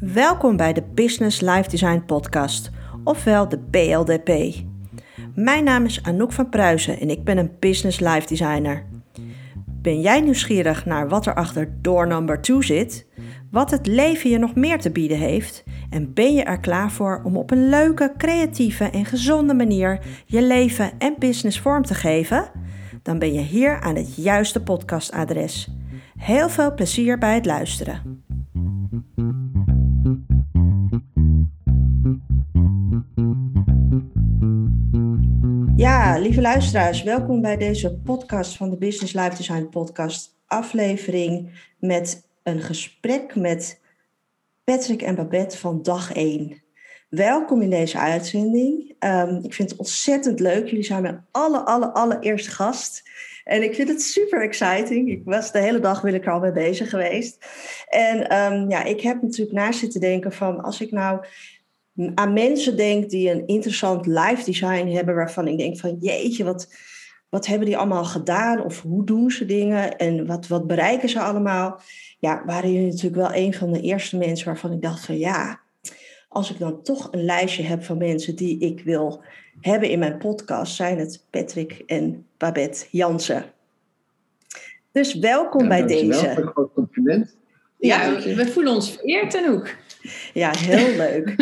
Welkom bij de Business Life Design Podcast, ofwel de BLDP. Mijn naam is Anouk van Pruisen en ik ben een Business Life Designer. Ben jij nieuwsgierig naar wat er achter door number 2 zit? Wat het leven je nog meer te bieden heeft? En ben je er klaar voor om op een leuke, creatieve en gezonde manier je leven en business vorm te geven? Dan ben je hier aan het juiste podcastadres. Heel veel plezier bij het luisteren. Ja, lieve luisteraars, welkom bij deze podcast van de Business Life Design Podcast. Aflevering met een gesprek met Patrick en Babette van dag 1. Welkom in deze uitzending. Um, ik vind het ontzettend leuk. Jullie zijn mijn alle, allereerste gast. En ik vind het super exciting. Ik was de hele dag wil ik er al mee bezig geweest. En um, ja, ik heb natuurlijk na zitten denken van als ik nou aan mensen denk die een interessant live design hebben, waarvan ik denk van jeetje, wat, wat hebben die allemaal gedaan? Of hoe doen ze dingen? En wat, wat bereiken ze allemaal? Ja, waren jullie natuurlijk wel een van de eerste mensen waarvan ik dacht van ja, als ik dan toch een lijstje heb van mensen die ik wil hebben in mijn podcast, zijn het Patrick en Babette Jansen. Dus welkom bij deze. Een groot compliment. Ja, we voelen ons vereerd en ook. Ja, heel leuk.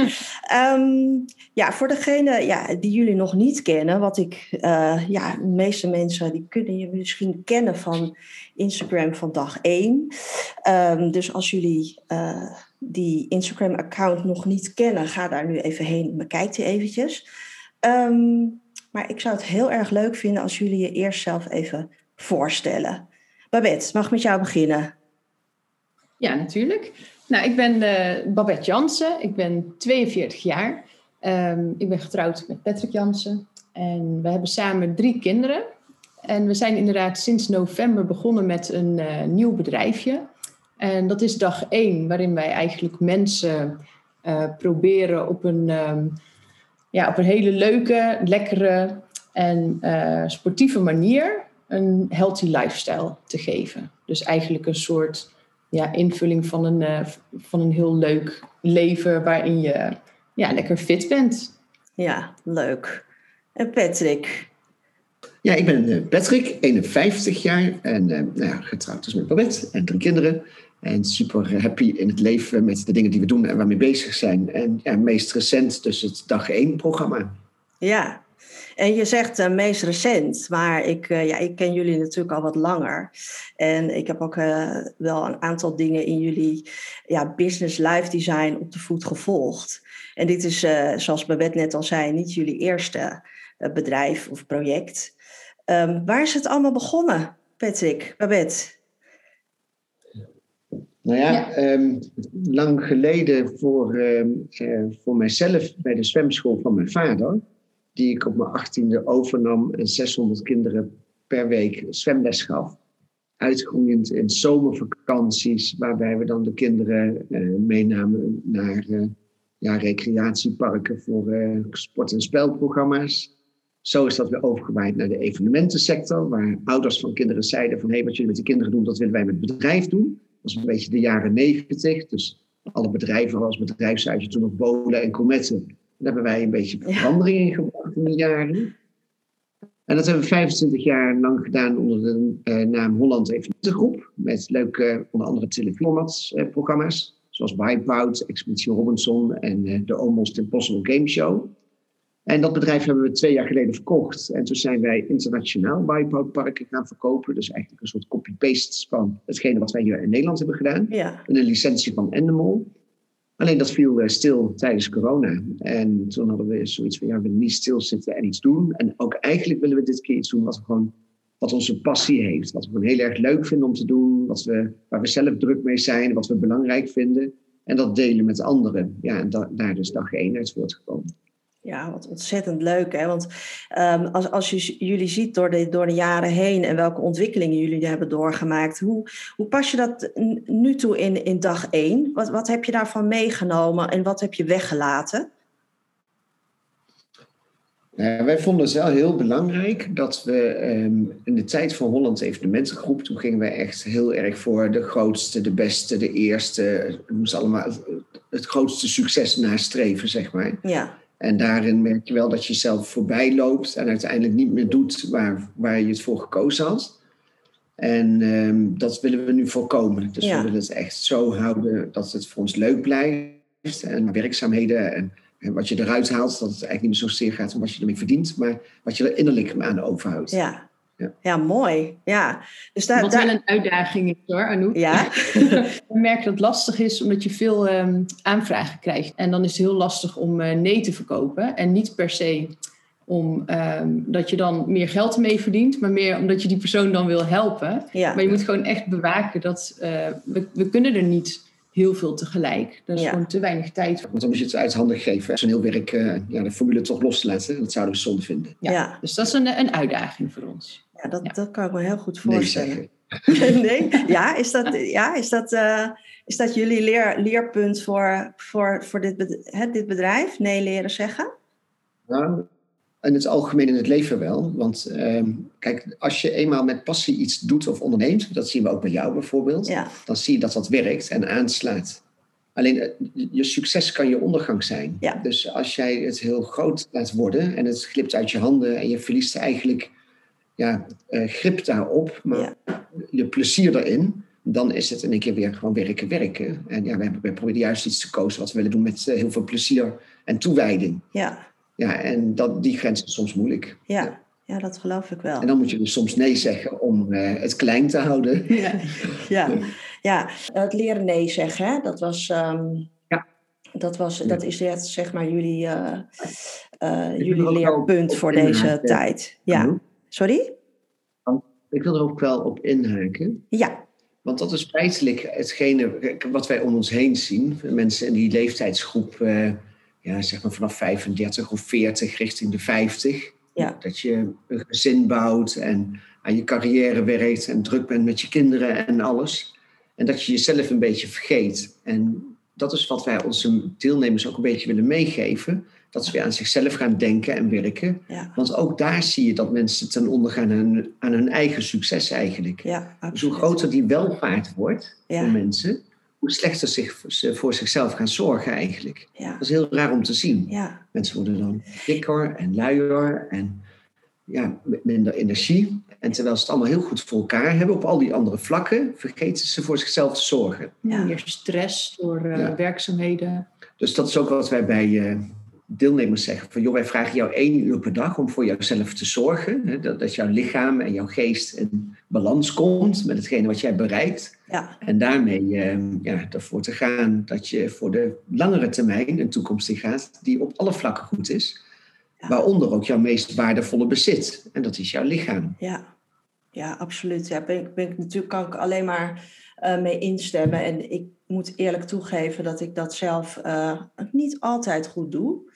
um, ja, voor degene ja, die jullie nog niet kennen, wat ik, uh, ja, de meeste mensen die kunnen je misschien kennen van Instagram van dag 1. Um, dus als jullie uh, die Instagram-account nog niet kennen, ga daar nu even heen en bekijk die eventjes. Um, maar ik zou het heel erg leuk vinden als jullie je eerst zelf even voorstellen. Babette, mag met jou beginnen? Ja, natuurlijk. Nou, ik ben uh, Babette Jansen. Ik ben 42 jaar. Um, ik ben getrouwd met Patrick Jansen. En we hebben samen drie kinderen. En we zijn inderdaad sinds november begonnen met een uh, nieuw bedrijfje. En dat is dag één, waarin wij eigenlijk mensen uh, proberen op een, um, ja, op een hele leuke, lekkere en sportieve manier een healthy lifestyle te geven. Dus eigenlijk een soort ja, invulling van een, uh, van een heel leuk leven waarin je ja, lekker fit bent. Ja, leuk. En Patrick? Ja, ik ben eh, Patrick, 51 jaar en uh, nou ja, getrouwd dus met Babette en drie kinderen. En super happy in het leven met de dingen die we doen en waarmee bezig zijn. En ja, meest recent dus het dag 1 programma. Ja, en je zegt uh, meest recent, maar ik, uh, ja, ik ken jullie natuurlijk al wat langer. En ik heb ook uh, wel een aantal dingen in jullie ja, business life design op de voet gevolgd. En dit is, zoals Babette net al zei, niet jullie eerste bedrijf of project. Um, waar is het allemaal begonnen, Patrick, Babette? Nou ja, ja. Um, lang geleden voor, um, voor mijzelf bij de zwemschool van mijn vader die ik op mijn achttiende overnam en 600 kinderen per week zwemles gaf. Uitgroeiend in zomervakanties, waarbij we dan de kinderen uh, meenamen naar uh, ja, recreatieparken voor sport- en spelprogramma's. Zo is dat weer overgewaaid naar de evenementensector, waar ouders van kinderen zeiden van hé, hey, wat jullie met de kinderen doen, dat willen wij met het bedrijf doen. Dat was een beetje de jaren negentig, dus alle bedrijven als bedrijfshuizen toen nog Bolen en Cometten daar hebben wij een beetje verandering in gebracht in de jaren. En dat hebben we 25 jaar lang gedaan onder de uh, naam Holland Evenementengroep. Met leuke, onder andere teleformats-programma's. Uh, zoals Wipeout, Expeditie Robinson en uh, de Almost Impossible Game Show. En dat bedrijf hebben we twee jaar geleden verkocht. En toen zijn wij internationaal Wipeout parken gaan verkopen. Dus eigenlijk een soort copy-paste van hetgene wat wij hier in Nederland hebben gedaan. Ja. En een licentie van Endemol. Alleen dat viel eh, stil tijdens corona. En toen hadden we zoiets van, ja, we willen niet stilzitten en iets doen. En ook eigenlijk willen we dit keer iets doen wat, we gewoon, wat onze passie heeft. Wat we gewoon heel erg leuk vinden om te doen. Wat we, waar we zelf druk mee zijn. Wat we belangrijk vinden. En dat delen met anderen. Ja, en da, daar dus dag één uit voortgekomen. Ja, wat ontzettend leuk. Hè? Want um, als, als je jullie ziet door de, door de jaren heen en welke ontwikkelingen jullie hebben doorgemaakt, hoe, hoe pas je dat nu toe in, in dag één? Wat, wat heb je daarvan meegenomen en wat heb je weggelaten? Ja, wij vonden het wel heel belangrijk dat we ehm, in de tijd van Holland Evenementengroep, toen gingen wij echt heel erg voor de grootste, de beste, de eerste. Het moest allemaal het grootste succes nastreven, zeg maar. Ja. En daarin merk je wel dat je zelf voorbij loopt en uiteindelijk niet meer doet waar, waar je het voor gekozen had. En ehm, dat willen we nu voorkomen. Dus Ja. we willen het echt zo houden dat het voor ons leuk blijft. En werkzaamheden en, en wat je eruit haalt, dat het eigenlijk niet meer zozeer gaat om wat je ermee verdient, maar wat je er innerlijk aan overhoudt. Ja. Ja. Ja, mooi. Ja. Dus daar, Wat daar- wel een uitdaging is hoor, Anouk. Ja. We merken dat het lastig is omdat je veel ehm, aanvragen krijgt. En dan is het heel lastig om eh, nee te verkopen. En niet per se om ehm, dat je dan meer geld mee verdient, maar meer omdat je die persoon dan wil helpen. Ja. Maar je moet gewoon echt bewaken dat eh, we, we kunnen er niet heel veel tegelijk. Er is Ja. gewoon te weinig tijd voor. Want dan moet je het uit handen geven. Zo'n heel werk, eh, ja, de formule toch los te laten. Dat zouden we zonde vinden. Ja. Ja. Dus dat is een, een uitdaging voor ons. Ja, dat, Ja. dat kan ik me heel goed voorstellen. nee? Ja, is dat, ja, is dat, eh, is dat jullie leer, leerpunt voor, voor, voor dit, bed- hè, dit bedrijf? Nee leren zeggen? Nou, in het algemeen in het leven wel. Want ehm, kijk, als je eenmaal met passie iets doet of onderneemt, dat zien we ook bij jou bijvoorbeeld, Ja, dan zie je dat dat werkt en aanslaat. Alleen eh, je succes kan je ondergang zijn. Ja. Dus als jij het heel groot laat worden en het glipt uit je handen en je verliest eigenlijk ja, eh, grip daarop, maar je plezier erin, dan is het in een keer weer gewoon werken, werken. En ja, we, hebben- we proberen juist iets te kozen wat we willen doen met eh, heel veel plezier en toewijding. ja, Ja, en dat, die grens is soms moeilijk. ja. Ja, dat geloof ik wel. En dan moet je dus soms nee zeggen om eh, het klein te houden. Ja. Ja, ja. het leren nee zeggen, hè? dat was... Ja. Dat, was, Ja. dat is echt, zeg maar, jullie, jullie er leerpunt voor deze tijd. Ja, sorry? Ik wil er ook wel op inhaken. Ja, Want dat is feitelijk hetgene wat wij om ons heen zien. Mensen in die leeftijdsgroep, eh, ja, zeg maar vanaf 35 of 40 richting de 50. Ja. Dat je een gezin bouwt en aan je carrière werkt en druk bent met je kinderen en alles. En dat je jezelf een beetje vergeet. En dat is wat wij onze deelnemers ook een beetje willen meegeven. Dat ze weer aan zichzelf gaan denken en werken. ja, Want ook daar zie je dat mensen ten onder gaan aan hun, aan hun eigen succes eigenlijk. ja, Dus hoe groter die welvaart wordt Ja. voor mensen, hoe slechter zich, ze voor zichzelf gaan zorgen eigenlijk. Dat is heel raar om te zien. Mensen worden dan dikker en luier en ja, met minder energie. En terwijl ze het allemaal heel goed voor elkaar hebben op al die andere vlakken, vergeten ze voor zichzelf te zorgen. Ja. Meer stress door eh, Ja. werkzaamheden. Dus dat is ook wat wij bij eh, deelnemers zeggen. Van, joh, wij vragen jou één uur per dag om voor jouzelf te zorgen. Hè, dat, dat jouw lichaam en jouw geest in balans komt met hetgene wat jij bereikt. ja, En daarmee eh, ja, ervoor te gaan dat je voor de langere termijn een toekomst in gaat die op alle vlakken goed is. Ja. Waaronder ook jouw meest waardevolle bezit. En dat is jouw lichaam. ja. Ja, absoluut. Ja, ben, ik- ben ik, natuurlijk kan ik alleen maar eh, mee instemmen. En ik moet eerlijk toegeven dat ik dat zelf eh, niet altijd goed doe.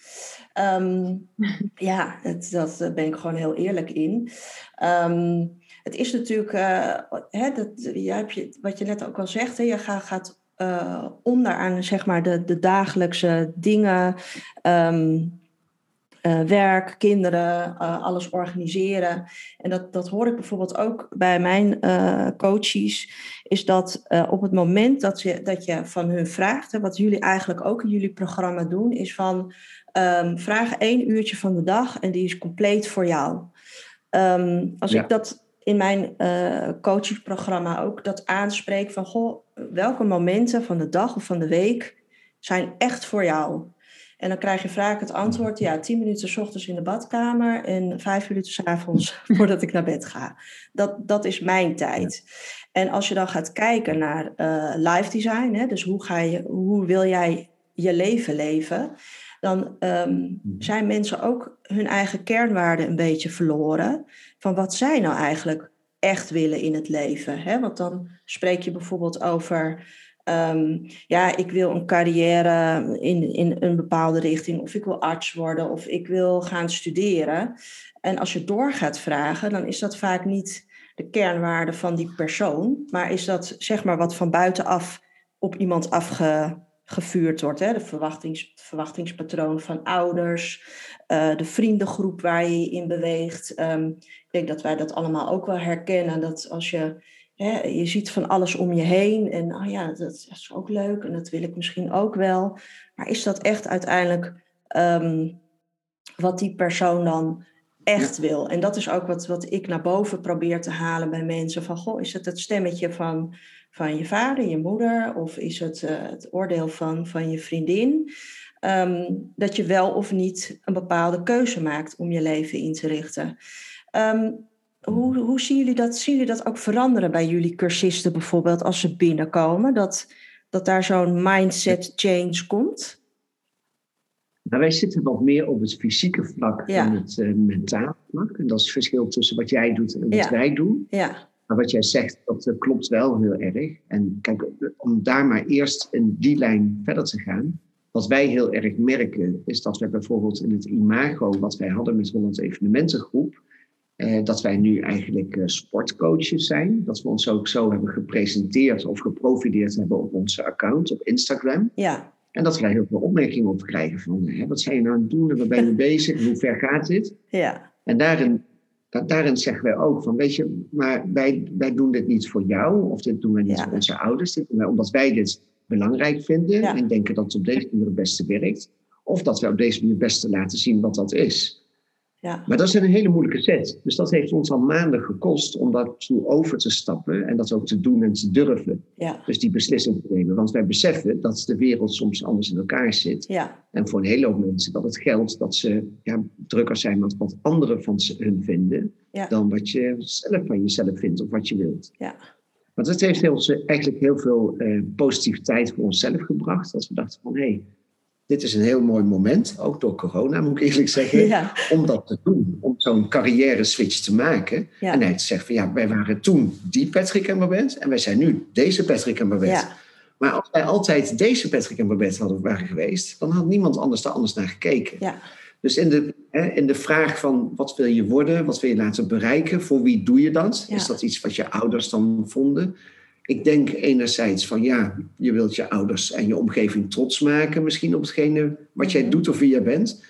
Ehm, ja, het, dat eh, ben ik gewoon heel eerlijk in. Ehm, het is natuurlijk, eh, hè, dat, hebt je, wat je net ook al zegt, hè, je gaat, gaat eh, onder aan zeg maar, de, de dagelijkse dingen. ehm, eh, werk, kinderen, eh, alles organiseren. En dat, dat hoor ik bijvoorbeeld ook bij mijn eh, coaches, is dat op het moment dat je, dat je van hun vraagt, hè, wat jullie eigenlijk ook in jullie programma doen, is van ehm, vraag één uurtje van de dag en die is compleet voor jou. Ehm, als Ja. ik dat in mijn coachingsprogramma ook dat aanspreek van goh, welke momenten van de dag of van de week zijn echt voor jou? En dan krijg je vaak het antwoord, ja, tien minuten 's ochtends in de badkamer en vijf minuten 's avonds voordat ik naar bed ga. Dat, dat is mijn tijd. En als je dan gaat kijken naar eh live design, hè, dus hoe, ga je, hoe wil jij je leven leven, dan ehm, zijn mensen ook hun eigen kernwaarden een beetje verloren. Van wat zij nou eigenlijk echt willen in het leven. Hè? Want dan spreek je bijvoorbeeld over ehm, ja, ik wil een carrière in, in een bepaalde richting, of ik wil arts worden, of ik wil gaan studeren. En als je door gaat vragen, dan is dat vaak niet de kernwaarde van die persoon, maar is dat zeg maar wat van buitenaf op iemand gevuurd wordt. Hè? De verwachtings, verwachtingspatroon van ouders, uh, de vriendengroep waar je je in beweegt. Ehm, ik denk dat wij dat allemaal ook wel herkennen. Dat als je, hè, je ziet van alles om je heen en oh ja, dat is ook leuk en dat wil ik misschien ook wel. Maar is dat echt uiteindelijk um, wat die persoon dan echt wil? En dat is ook wat, wat ik naar boven probeer te halen bij mensen. Van, goh, is het het stemmetje van, van je vader, je moeder? Of is het uh, het oordeel van, van je vriendin? Um, dat je wel of niet een bepaalde keuze maakt om je leven in te richten. Um, hoe, hoe zien jullie dat? Zien jullie dat ook veranderen bij jullie cursisten bijvoorbeeld als ze binnenkomen? Dat, dat daar zo'n mindset change komt? Nou, wij zitten wat meer op het fysieke vlak dan het uh, mentale vlak. En dat is het verschil tussen wat jij doet en wat wij doen. Ja. Maar wat jij zegt, dat uh, klopt wel heel erg. En kijk, om daar maar eerst in die lijn verder te gaan. Wat wij heel erg merken, is dat we bijvoorbeeld in het imago wat wij hadden met Holland Evenementengroep, eh, dat wij nu eigenlijk uh, sportcoaches zijn. Dat we ons ook zo hebben gepresenteerd of geprofileerd hebben op onze account op Instagram. Ja. En dat wij heel veel opmerkingen op krijgen van, hè, wat zijn je nou aan het doen en waar ben je bezig hoe ver gaat dit? Ja. En daarin, daarin zeggen wij ook van, weet je, maar wij, wij doen dit niet voor jou of dit doen wij niet ja. voor onze ouders. Dit doen wij omdat wij dit belangrijk vinden ja. en denken dat het op deze manier het beste werkt. Of dat we op deze manier het beste laten zien wat dat is. Ja. Maar dat is een hele moeilijke set. Dus dat heeft ons al maanden gekost om toe over te stappen en dat ook te doen en te durven. Ja. Dus die beslissing te nemen. Want wij beseffen dat de wereld soms anders in elkaar zit. Ja. En voor een hele hoop mensen dat het geldt dat ze ja, drukker zijn met wat anderen van hun vinden, dan wat je zelf van jezelf vindt of wat je wilt. Ja. Maar dat heeft heel, eigenlijk heel veel eh, positiviteit voor onszelf gebracht. Dat we dachten van hé, hey, dit is een heel mooi moment, ook door corona moet ik eerlijk zeggen, ja. om dat te doen. Om zo'n carrière switch te maken. Ja. En hij te zeggen van ja, wij waren toen die Patrick en Babette en wij zijn nu deze Patrick en Babette. Ja. Maar als wij altijd deze Patrick en Babette hadden waren geweest, dan had niemand anders daar anders naar gekeken. Ja. Dus in de, hè, in de vraag van wat wil je worden, wat wil je laten bereiken, voor wie doe je dat? Is dat iets wat je ouders dan vonden? Ik denk enerzijds van ja, je wilt je ouders en je omgeving trots maken, misschien op hetgene wat jij doet of wie jij bent.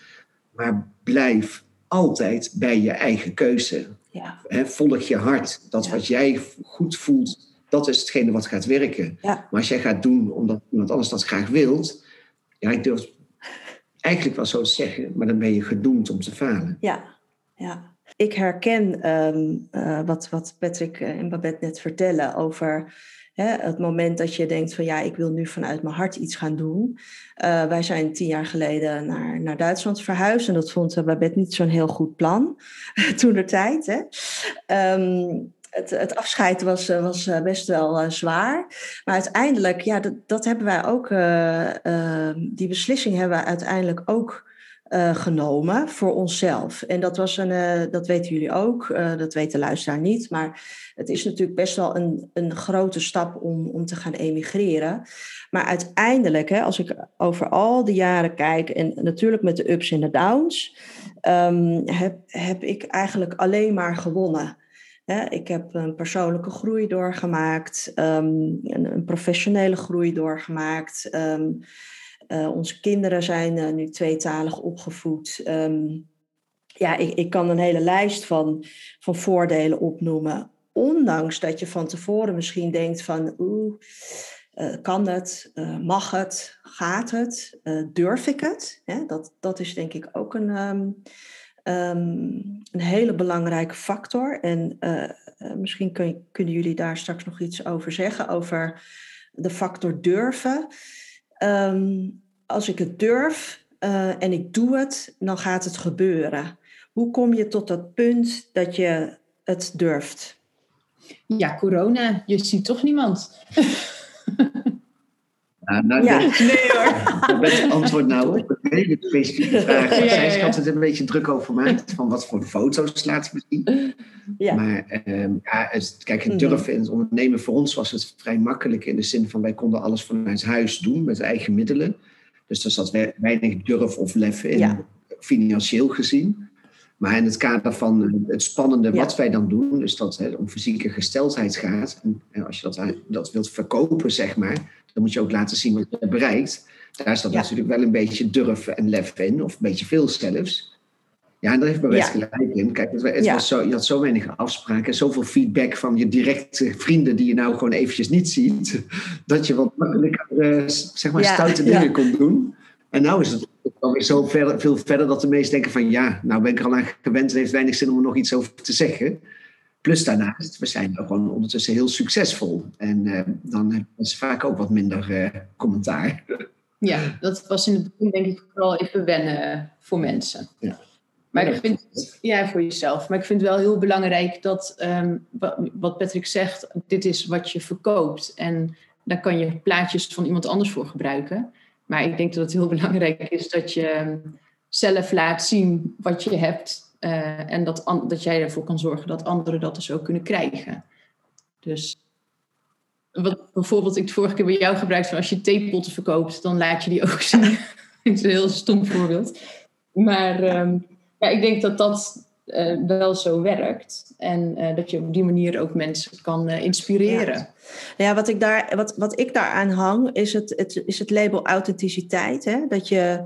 Maar blijf altijd bij je eigen keuze. Ja. He, volg je hart. Dat Ja. wat jij goed voelt, dat is hetgene wat gaat werken. Ja. Maar als jij gaat doen omdat iemand anders dat graag wilt, ja, ik durf eigenlijk wel zo te zeggen, maar dan ben je gedoemd om te falen. Ja, ja. Ik herken um, uh, wat, wat Patrick en Babette net vertellen over het moment dat je denkt van ja, ik wil nu vanuit mijn hart iets gaan doen. Uh, wij zijn tien jaar geleden naar, naar Duitsland verhuisd en dat vond Babette niet zo'n heel goed plan toen de tijd. Um, het, het, afscheid was, was best wel zwaar. Maar uiteindelijk, ja, dat, dat hebben wij ook, uh, die beslissing hebben we uiteindelijk ook uh, genomen voor onszelf. En dat was een, uh, dat weten jullie ook, uh, dat weet de luisteraar niet. Maar het is natuurlijk best wel een, een grote stap om, om te gaan emigreren. Maar uiteindelijk, hè, als ik over al die jaren kijk, en natuurlijk met de ups en de downs, um, heb, heb ik eigenlijk alleen maar gewonnen. Ik heb een persoonlijke groei doorgemaakt, um, een, professionele groei doorgemaakt. Um, uh, onze kinderen zijn uh, nu tweetalig opgevoed. Um, ja, ik, ik kan een hele lijst van, van voordelen opnoemen. Ondanks dat je van tevoren misschien denkt van... oeh, uh, kan het? mag het? Gaat het? durf ik het? Dat, dat is denk ik ook een... Um, Um, een hele belangrijke factor. En misschien kun, kunnen jullie daar straks nog iets over zeggen, over de factor durven. Um, als ik het durf uh, en ik doe het, dan gaat het gebeuren. Hoe kom je tot dat punt dat je het durft? Ja, corona. Je ziet toch niemand. Ja, nou, Ja. Nee hoor. dat het antwoord nou op een hele specifieke vraag. Ja, zij ja. altijd een beetje druk over maakt. Van wat voor foto's laten we zien. Ja, Maar ehm, ja, het, kijk, het Mhm. durven in het ondernemen voor ons was het vrij makkelijk. In de zin van wij konden alles vanuit huis doen met eigen middelen. Dus er zat we- weinig durf of lef in, financieel gezien. Maar in het kader van het spannende wat wij dan doen, dus dat het om fysieke gesteldheid gaat, en als je dat, dat wilt verkopen, zeg maar, dan moet je ook laten zien wat je bereikt. Daar staat ja. natuurlijk wel een beetje durf en lef in, of een beetje veel zelfs. Ja, en daar heeft Babette ja. gelijk in. Kijk, het, was zo, je had zo weinig afspraken, zoveel feedback van je directe vrienden die je nou gewoon eventjes niet ziet, dat je wat makkelijker, uh, zeg maar, stoute dingen kon doen. En nou is het alweer zo ver, veel verder dat de meesten denken van ja, nou ben ik er al aan gewend en heeft weinig zin om er nog iets over te zeggen. Plus daarnaast, we zijn gewoon ondertussen heel succesvol. En uh, dan hebben ze vaak ook wat minder uh, commentaar. Ja, dat was in het begin denk ik vooral even wennen voor mensen. Ja. Maar ik vind, ja, voor jezelf. Maar ik vind het wel heel belangrijk dat, um, wat Patrick zegt, dit is wat je verkoopt. En daar kan je plaatjes van iemand anders voor gebruiken. Maar ik denk dat het heel belangrijk is dat je ehm, zelf laat zien wat je hebt. Uh, en dat, dat jij ervoor kan zorgen dat anderen dat dus ook kunnen krijgen. Dus wat bijvoorbeeld ik de vorige keer bij jou gebruikte, als je theepotten verkoopt, dan laat je die ook zien. dat is een heel stom voorbeeld. Maar um, ja, ik denk dat dat uh, wel zo werkt. En uh, dat je op die manier ook mensen kan uh, inspireren. Ja. ja, wat, ik daar, wat, wat ik daaraan hang, is het, het, is het label authenticiteit. Hè? Dat je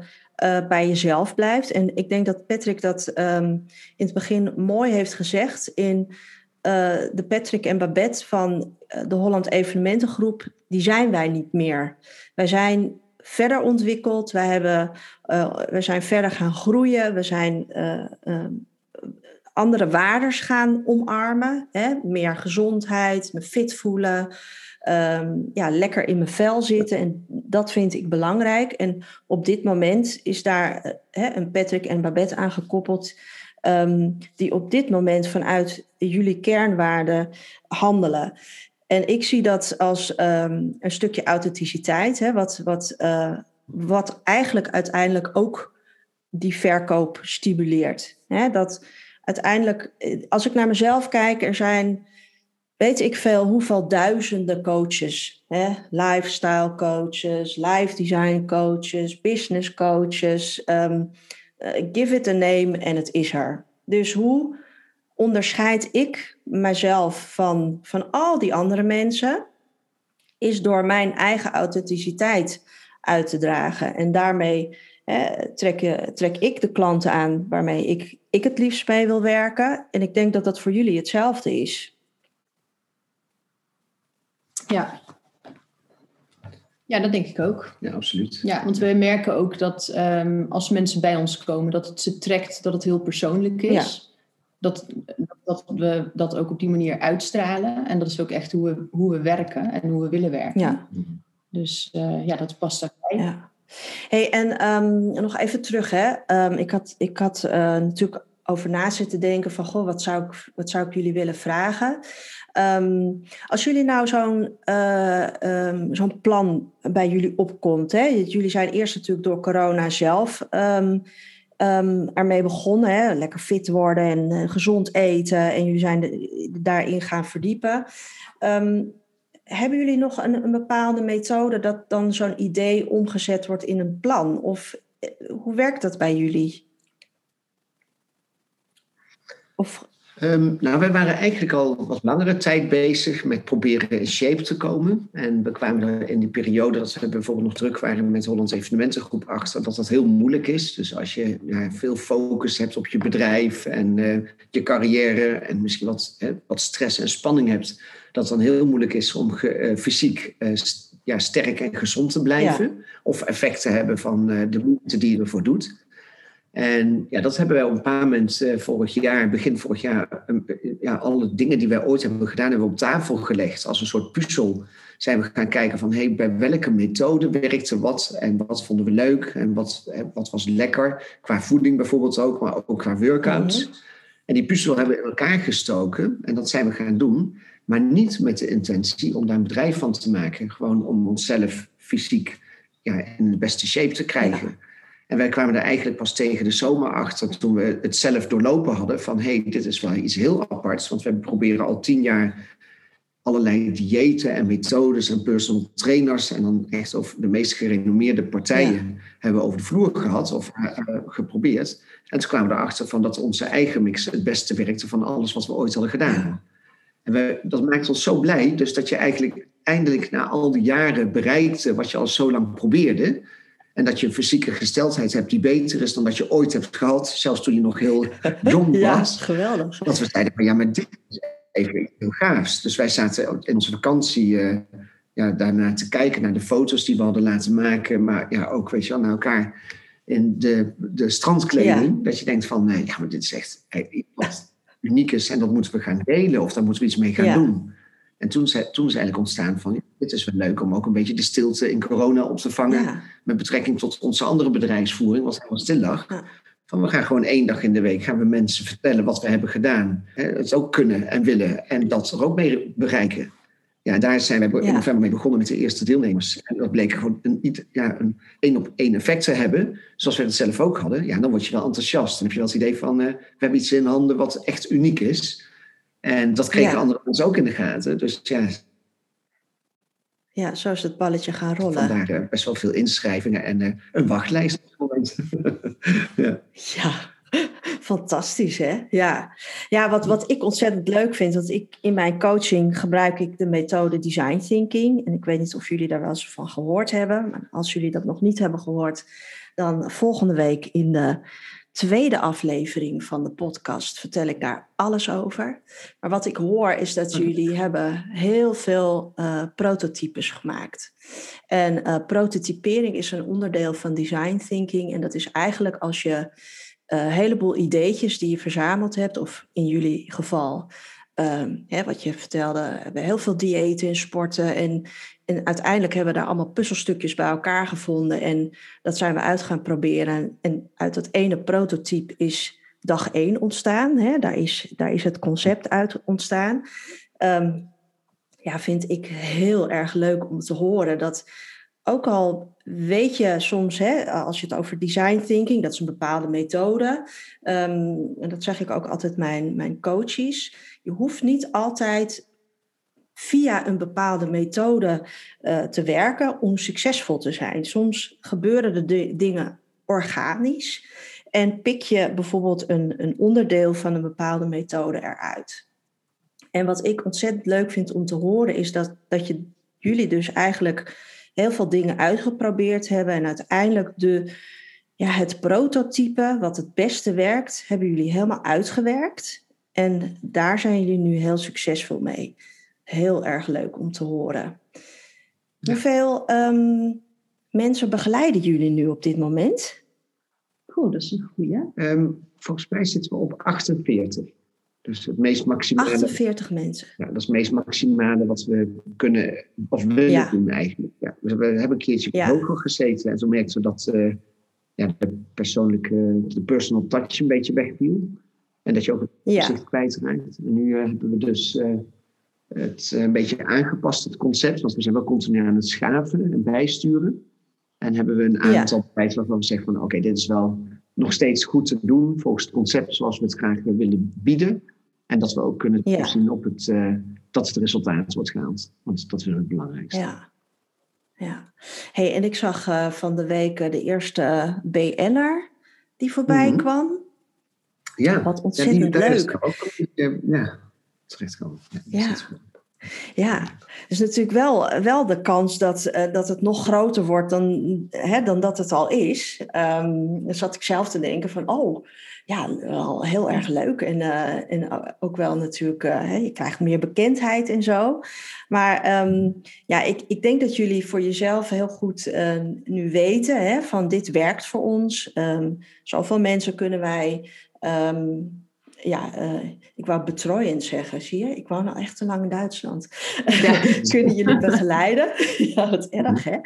bij jezelf blijft. En ik denk dat Patrick dat um, in het begin mooi heeft gezegd in de Patrick en Babette van de Holland Evenementengroep. Die zijn wij niet meer. Wij zijn verder ontwikkeld. Wij, hebben, uh, we zijn verder gaan groeien. We zijn uh, uh, andere waarden gaan omarmen. Hè? Meer gezondheid, me fit voelen. Um, ja, lekker in mijn vel zitten. En dat vind ik belangrijk. En op dit moment is daar hè, een Patrick en Babette aangekoppeld. Um, die op dit moment vanuit jullie kernwaarden handelen. En ik zie dat als um, een stukje authenticiteit, hè, wat, wat, uh, wat eigenlijk uiteindelijk ook die verkoop stimuleert. Hè, dat uiteindelijk, als ik naar mezelf kijk, er zijn, weet ik veel, hoeveel duizenden coaches. Hè, lifestyle coaches, life design coaches, business coaches. Um, uh, give it a name en het is er. Dus hoe onderscheid ik mezelf van, van al die andere mensen, is door mijn eigen authenticiteit uit te dragen. En daarmee trek, je, trek ik de klanten aan waarmee ik, ik het liefst mee wil werken. En ik denk dat dat voor jullie hetzelfde is. Ja. Ja, dat denk ik ook. Ja, absoluut. Ja, want we merken ook dat um, als mensen bij ons komen, dat het ze trekt, dat het heel persoonlijk is. Ja dat, dat we dat ook op die manier uitstralen. En dat is ook echt hoe we, hoe we werken en hoe we willen werken. Ja. Dus uh, ja, dat past daarbij. Ja. Hey, en um, nog even terug. Hè. Um, ik had, ik had uh, natuurlijk over na zitten denken van... Goh, wat zou ik, wat zou ik jullie willen vragen? Um, als jullie nou zo'n uh, zo'n plan bij jullie opkomt... Hè, jullie zijn eerst natuurlijk door corona zelf ermee begonnen. Hè? Lekker fit worden en uh, gezond eten. En jullie zijn daarin gaan verdiepen. Hebben jullie nog een, een, bepaalde methode dat dan zo'n idee omgezet wordt in een plan? Of eh, hoe werkt dat bij jullie? Of Um, nou, wij waren eigenlijk al wat langere tijd bezig met proberen in shape te komen. En we kwamen er in die periode dat we bijvoorbeeld nog druk waren met Hollands Evenementengroep achter, dat dat heel moeilijk is. Dus als je ja, veel focus hebt op je bedrijf en uh, je carrière en misschien wat, wat stress en spanning hebt, dat het dan heel moeilijk is om uh, fysiek uh, ja, sterk en gezond te blijven. Ja. Of effect te hebben van de moeite die je ervoor doet. En ja, dat hebben wij op een paar moment uh, vorig jaar, begin vorig jaar, um, ja, alle dingen die wij ooit hebben gedaan, hebben we op tafel gelegd. Als een soort puzzel zijn we gaan kijken van, hey, bij welke methode werkte wat en wat vonden we leuk en wat, eh, wat was lekker. Qua voeding bijvoorbeeld ook, maar ook qua workouts. Mm-hmm. En die puzzel hebben we in elkaar gestoken en dat zijn we gaan doen. Maar niet met de intentie om daar een bedrijf van te maken. Gewoon om onszelf fysiek ja, in de beste shape te krijgen. Ja. En wij kwamen er eigenlijk pas tegen de zomer achter toen we het zelf doorlopen hadden van hé, hey, dit is wel iets heel aparts. Want we proberen al tien jaar allerlei diëten en methodes en personal trainers en dan echt over de meest gerenommeerde partijen hebben over de vloer gehad of uh, geprobeerd. En toen kwamen we erachter van dat onze eigen mix het beste werkte van alles wat we ooit hadden gedaan. En we, dat maakt ons zo blij, dus dat je eigenlijk eindelijk na al die jaren bereikt wat je al zo lang probeerde. En dat je een fysieke gesteldheid hebt die beter is dan dat je ooit hebt gehad, zelfs toen je nog heel jong was. ja, geweldig. Dat we zeiden van ja, maar dit is even heel gaafs. Dus wij zaten in onze vakantie uh, ja, daarna te kijken naar de foto's die we hadden laten maken. Maar ja, ook weet je wel, naar elkaar in de, de strandkleding. Dat je denkt van, nee, ja, maar dit is echt wat uniek is en dat moeten we gaan delen of daar moeten we iets mee gaan ja. doen. En toen, toen is eigenlijk ontstaan van, dit is wel leuk om ook een beetje de stilte in corona op te vangen. Ja. Met betrekking tot onze andere bedrijfsvoering, wat helemaal stil lag. Ja. Van we gaan gewoon één dag in de week gaan we mensen vertellen wat we hebben gedaan. Het ook kunnen en willen en dat er ook mee bereiken. Ja, daar zijn we in november mee begonnen met de eerste deelnemers. En dat bleek gewoon een, ja, een één op één effect te hebben, zoals we het zelf ook hadden. Ja, dan word je wel enthousiast. Dan heb je wel het idee van, uh, we hebben iets in handen wat echt uniek is. En dat kregen ja. andere mensen ook in de gaten. Dus ja. Ja, zo is het balletje gaan rollen. Vandaar uh, best wel veel inschrijvingen en uh, een wachtlijst. ja. ja, fantastisch hè? Ja, ja wat, wat ik ontzettend leuk vind, want ik in mijn coaching gebruik ik de methode design thinking. En ik weet niet of jullie daar wel eens van gehoord hebben. Maar als jullie dat nog niet hebben gehoord, dan volgende week in de tweede aflevering van de podcast vertel ik daar alles over. Maar wat ik hoor is dat jullie hebben heel veel uh, prototypes gemaakt. En uh, prototypering is een onderdeel van design thinking. En dat is eigenlijk als je een uh, heleboel ideetjes die je verzameld hebt, of in jullie geval Um, hè, wat je vertelde, we hebben heel veel diëten en sporten. En, en uiteindelijk hebben we daar allemaal puzzelstukjes bij elkaar gevonden. En dat zijn we uit gaan proberen. En uit dat ene prototype is dag één ontstaan. Hè? Daar, is, daar is het concept uit ontstaan. Um, ja, vind ik heel erg leuk om te horen dat ook al weet je soms, hè, als je het over design thinking, dat is een bepaalde methode. Um, en dat zeg ik ook altijd mijn, mijn coaches. Je hoeft niet altijd via een bepaalde methode uh, te werken om succesvol te zijn. Soms gebeuren de dingen organisch en pik je bijvoorbeeld een, een onderdeel van een bepaalde methode eruit. En wat ik ontzettend leuk vind om te horen is dat, dat je, jullie dus eigenlijk heel veel dingen uitgeprobeerd hebben en uiteindelijk de, ja, het prototype wat het beste werkt, hebben jullie helemaal uitgewerkt. En daar zijn jullie nu heel succesvol mee. Heel erg leuk om te horen. Hoeveel um, mensen begeleiden jullie nu op dit moment? Goed, dat is een goede. Um, volgens mij zitten we op 48. Dus het meest maximale. 48 mensen. Ja, dat is het meest maximale wat we kunnen of willen ja. doen eigenlijk. Ja, dus we hebben een keertje ja. hoger gezeten en toen merkten we dat uh, ja, de persoonlijke, de personal touch een beetje wegviel. En dat je ook het gezicht kwijtraakt. En nu uh, hebben we dus uh, het een beetje aangepast, het concept. Want we zijn wel continu aan het schaven en bijsturen. En hebben we een aantal tijd waarvan we zeggen van oké, okay, dit is wel nog steeds goed te doen volgens het concept zoals we het graag willen bieden. En dat we ook kunnen ja. zien op het, uh, dat het resultaat wordt gehaald. Want dat is het belangrijkste. Ja. ja. Hey, en ik zag uh, van de week de eerste BN'er die voorbij mm -hmm. kwam. Ja. Wat ontzettend ja, die, leuk. Ook, ja, terecht komen. Ja. ja. Is natuurlijk wel, wel de kans dat, uh, dat het nog groter wordt dan, hè, dan dat het al is. Um, dan zat ik zelf te denken van, oh, ja, wel heel erg leuk. En, uh, en ook wel natuurlijk, uh, hè, je krijgt meer bekendheid en zo. Maar um, ja, ik, ik denk dat jullie voor jezelf heel goed nu weten hè, van dit werkt voor ons. Um, zoveel mensen kunnen wij ja, uh, ik wou betrooiend zeggen, zie je? Ik woon al echt te lang in Duitsland. Ja. kunnen jullie begeleiden? ja, wat erg, hè?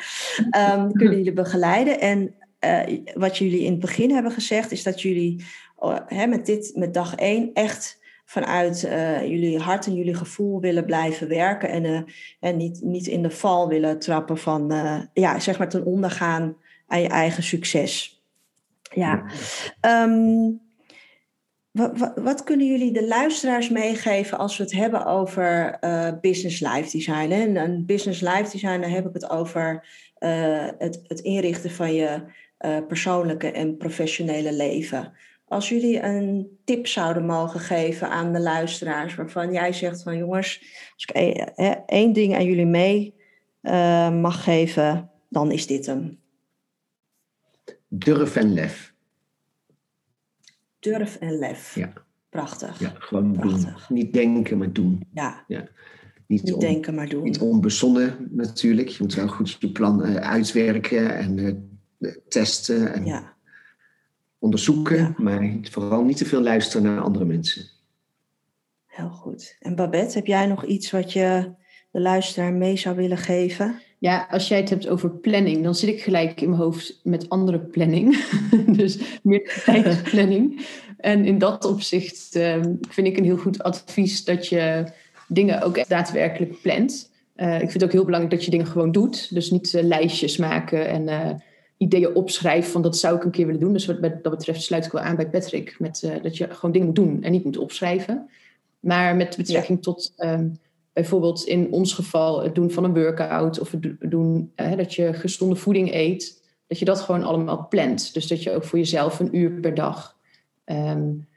Um, kunnen jullie begeleiden? En uh, wat jullie in het begin hebben gezegd, is dat jullie uh, hè, met, dit, met dag één echt vanuit jullie hart en jullie gevoel willen blijven werken. En, en niet, niet in de val willen trappen van, ja, zeg maar ten ondergaan aan je eigen succes. Ja. Um, wat, kunnen jullie de luisteraars meegeven als we het hebben over uh, business life design? Hè? En, business life design, dan heb ik het over uh, het, inrichten van je uh, persoonlijke en professionele leven. Als jullie een tip zouden mogen geven aan de luisteraars, waarvan jij zegt van jongens, als ik één ding aan jullie mee mag geven, dan is dit hem. Durf en lef durf en lef. Ja. Prachtig. Ja, gewoon doen. Niet denken, maar doen. Ja. ja. Niet, denken, maar doen. Niet onbezonnen natuurlijk. Je moet wel goed je plan uh, uitwerken en uh, testen en ja. onderzoeken. Ja. Maar vooral niet te veel luisteren naar andere mensen. Heel goed. En Babette, heb jij nog iets wat je de luisteraar mee zou willen geven? Ja, als jij het hebt over planning, dan zit ik gelijk in mijn hoofd met andere planning. dus meer tijdsplanning. En in dat opzicht ehm, vind ik een heel goed advies dat je dingen ook echt daadwerkelijk plant. Uh, ik vind het ook heel belangrijk dat je dingen gewoon doet. Dus niet uh, lijstjes maken en uh, ideeën opschrijven van dat zou ik een keer willen doen. Dus wat dat betreft sluit ik wel aan bij Patrick met dat je gewoon dingen moet doen en niet moet opschrijven. Maar met betrekking ja. tot um, bijvoorbeeld in ons geval het doen van een workout of het doen hè, dat je gezonde voeding eet, dat je dat gewoon allemaal plant. Dus dat je ook voor jezelf een uur per dag, um,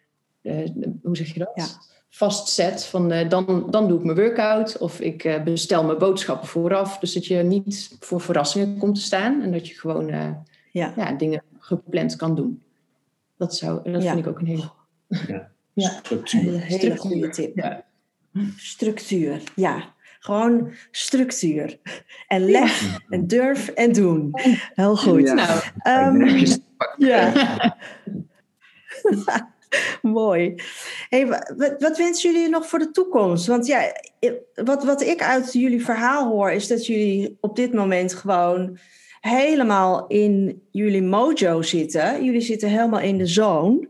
uh, hoe zeg je dat? Ja. Vastzet van uh, dan, dan doe ik mijn workout of ik uh, bestel mijn boodschappen vooraf. Dus dat je niet voor verrassingen komt te staan en dat je gewoon ja. ja. dingen gepland kan doen. Dat, zou, dat ja. vind ik ook een hele, ja. ja. structuur. Een hele goede tip. Structuur, ja. Gewoon structuur. En lef en durf en doen. Heel goed. Ja. Nou, um, ja. Mooi. Hey, wat, wat, wensen jullie nog voor de toekomst? Want ja, wat, wat ik uit jullie verhaal hoor, is dat jullie op dit moment gewoon helemaal in jullie mojo zitten. Jullie zitten helemaal in de zone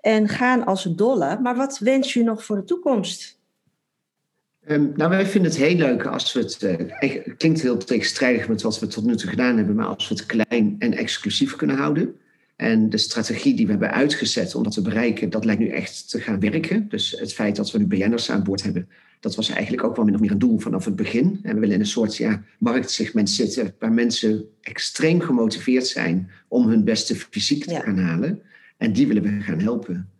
en gaan als een dolle. Maar wat wens je nog voor de toekomst? Um, nou, wij vinden het heel leuk als we het. Uh, het klinkt heel tegenstrijdig met wat we tot nu toe gedaan hebben, maar als we het klein en exclusief kunnen houden. En de strategie die we hebben uitgezet om dat te bereiken, dat lijkt nu echt te gaan werken. Dus het feit dat we nu BN'ers aan boord hebben, dat was eigenlijk ook wel min of meer een doel vanaf het begin. En we willen in een soort ja, marktsegment zitten waar mensen extreem gemotiveerd zijn om hun beste fysiek te gaan halen. En die willen we gaan helpen.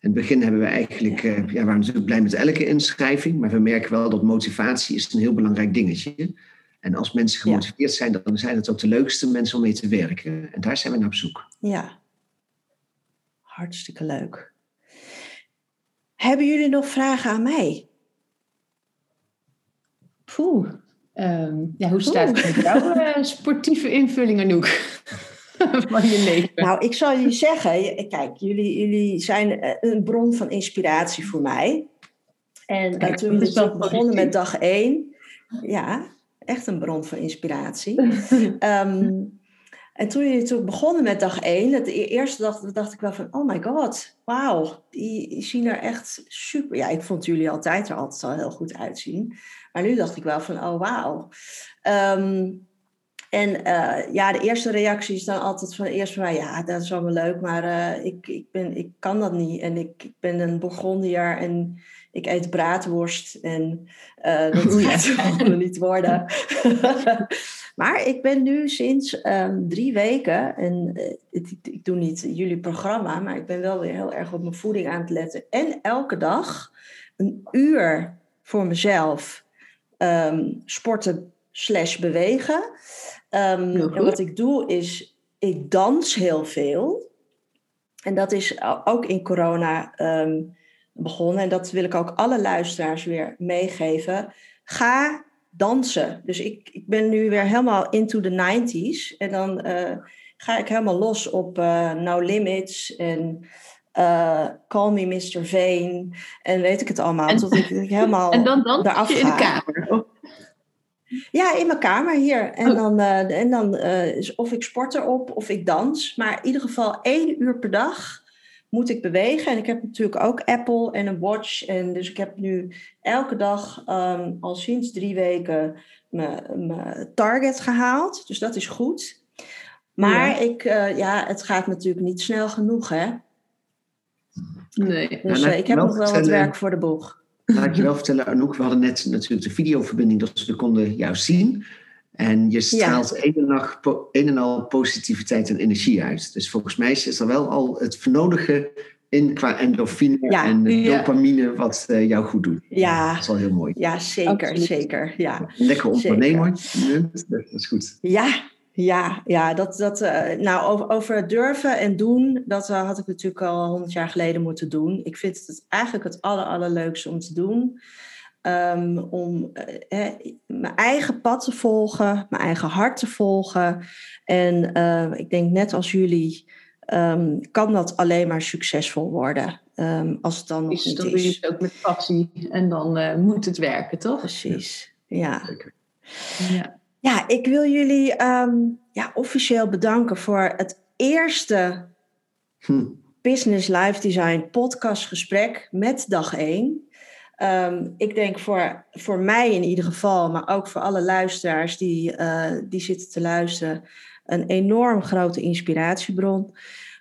In het begin hebben we eigenlijk, uh, ja, waren natuurlijk blij met elke inschrijving, maar we merken wel dat motivatie is een heel belangrijk dingetje. En als mensen gemotiveerd zijn, dan zijn het ook de leukste mensen om mee te werken. En daar zijn we naar op zoek. Ja, hartstikke leuk. Hebben jullie nog vragen aan mij? Poeh. Um, ja, hoe staat het met jouw uh, sportieve invulling, Anouk? van je leven? Nou, ik zal jullie zeggen, kijk, jullie, jullie zijn eh, een bron van inspiratie voor mij. En kijk, toen we begonnen met dag één, ja, echt een bron van inspiratie. um, en toen jullie toen begonnen met dag één, het e-, eerste dag dacht ik wel van, oh my god, wauw, die, die zien er echt super. Ja, ik vond jullie altijd er altijd al heel goed uitzien. Maar nu dacht ik wel van, oh wauw. Um, en uh, ja, de eerste reactie is dan altijd van eerst van mij, ja, dat is allemaal leuk, maar uh, ik, ik, ben, ik kan dat niet. En ik, ik ben een Bourgondier en ik eet braadworst en uh, dat gaat gewoon niet worden. maar ik ben nu sinds um, drie weken, en ik, ik doe niet jullie programma, maar ik ben wel weer heel erg op mijn voeding aan het letten. En elke dag een uur voor mezelf um, sporten slash bewegen. Um, en wat ik doe is, ik dans heel veel. En dat is ook in corona um, begonnen. En dat wil ik ook alle luisteraars weer meegeven. Ga dansen. Dus ik, ik ben nu weer helemaal into the 90s. En dan uh, ga ik helemaal los op uh, No Limits en uh, Call Me Mr. Vane. En weet ik het allemaal. En, tot ik, ik helemaal en dan dans je in de kamer. Ja, in mijn kamer hier. En oh. dan, uh, en dan uh, is of ik sport erop of ik dans. Maar in ieder geval één uur per dag moet ik bewegen. En ik heb natuurlijk ook Apple en een watch. En dus ik heb nu elke dag um, al sinds drie weken mijn target gehaald. Dus dat is goed. Maar ja. Ik, uh, ja, het gaat natuurlijk niet snel genoeg, hè? Nee. Dus Nou, eh, ik heb nog wel wat werk voor de boeg. Laat ik je wel vertellen, Anouk, we hadden net natuurlijk de videoverbinding, dus we konden jou zien. En je straalt een, en al, po- een en al positiviteit en energie uit. Dus volgens mij is er wel al het vernodige in qua endorfine Ja. en Ja. dopamine wat eh, jou goed doet. Ja. Dat is wel heel mooi. Ja, zeker, Absoluut. zeker. Ja. Lekker ondernemer. Dat is goed. Ja, ja, ja, dat, dat, eh, nou, over, over durven en doen, dat eh, had ik natuurlijk al honderd jaar geleden moeten doen. Ik vind het eigenlijk het aller, allerleukste om te doen. Ehm, om eh, mijn eigen pad te volgen, mijn eigen hart te volgen. En eh, ik denk net als jullie, ehm, kan dat alleen maar succesvol worden. Ehm, als het dan nog niet dan doe je is. het ook met passie en dan eh, moet het werken, toch? Precies, ja. Ja. Ja, ik wil jullie ehm, ja, officieel bedanken voor het eerste Hm. Business Life Design podcastgesprek met dag 1. ik denk voor, voor mij in ieder geval, maar ook voor alle luisteraars die, eh, die zitten te luisteren, een enorm grote inspiratiebron.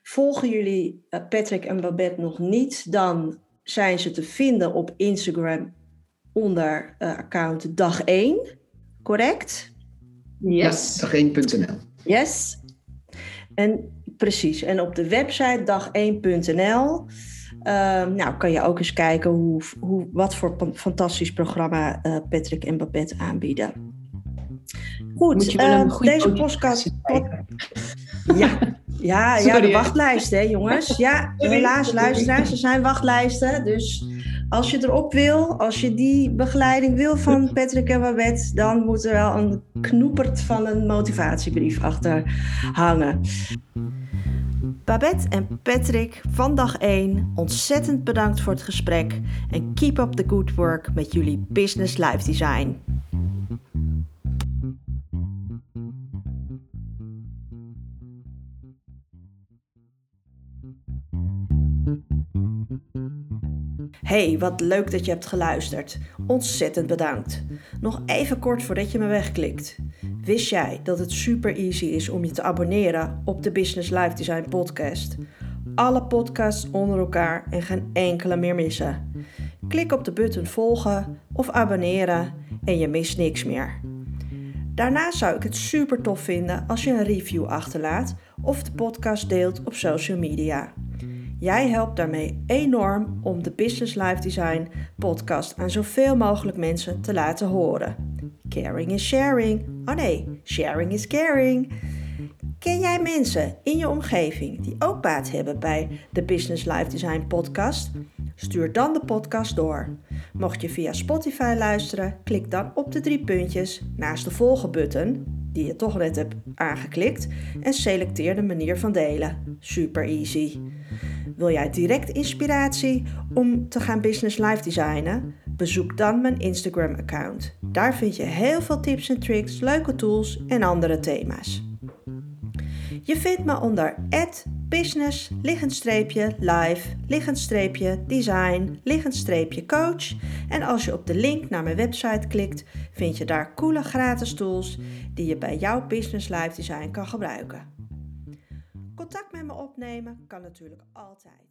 Volgen jullie eh, Patrick en Babette nog niet, dan zijn ze te vinden op Instagram onder eh, account dag 1. Correct? Yes. Ja, dag1.nl. Yes. En precies. En op de website dag1.nl ehm, nou, kan je ook eens kijken hoe, hoe, wat voor fantastisch programma eh, Patrick en Babette aanbieden. Goed, Moet je wel eh, goede deze podcast. Ja, ja, ja de hè? wachtlijsten, hè, jongens. Ja, helaas, luisteraars, er zijn wachtlijsten. Dus als je erop wil, als je die begeleiding wil van Patrick en Babette, dan moet er wel een knoepert van een motivatiebrief achter hangen. Babette en Patrick van dag 1, ontzettend bedankt voor het gesprek en keep up the good work met jullie Business Life Design. Hey, wat leuk dat je hebt geluisterd. Ontzettend bedankt. Nog even kort voordat je me wegklikt. Wist jij dat het super easy is om je te abonneren op de Business Life Design podcast? Alle podcasts onder elkaar en geen enkele meer missen. Klik op de button volgen of abonneren en je mist niks meer. Daarnaast zou ik het super tof vinden als je een review achterlaat of de podcast deelt op social media. Jij helpt daarmee enorm om de Business Life Design podcast aan zoveel mogelijk mensen te laten horen. Caring is sharing. Oh nee, sharing is caring. Ken jij mensen in je omgeving die ook baat hebben bij de Business Life Design podcast? Stuur dan de podcast door. Mocht je via Spotify luisteren, klik dan op de drie puntjes naast de volgen button, die je toch net hebt aangeklikt, en selecteer de manier van delen. Super easy. Wil jij direct inspiratie om te gaan business life designen? Bezoek dan mijn Instagram account. Daar vind je heel veel tips en tricks, leuke tools en andere thema's. Je vindt me onder business, live, design, coach. En als je op de link naar mijn website klikt, vind je daar coole gratis tools die je bij jouw business life design kan gebruiken. Contact met me opnemen kan natuurlijk altijd.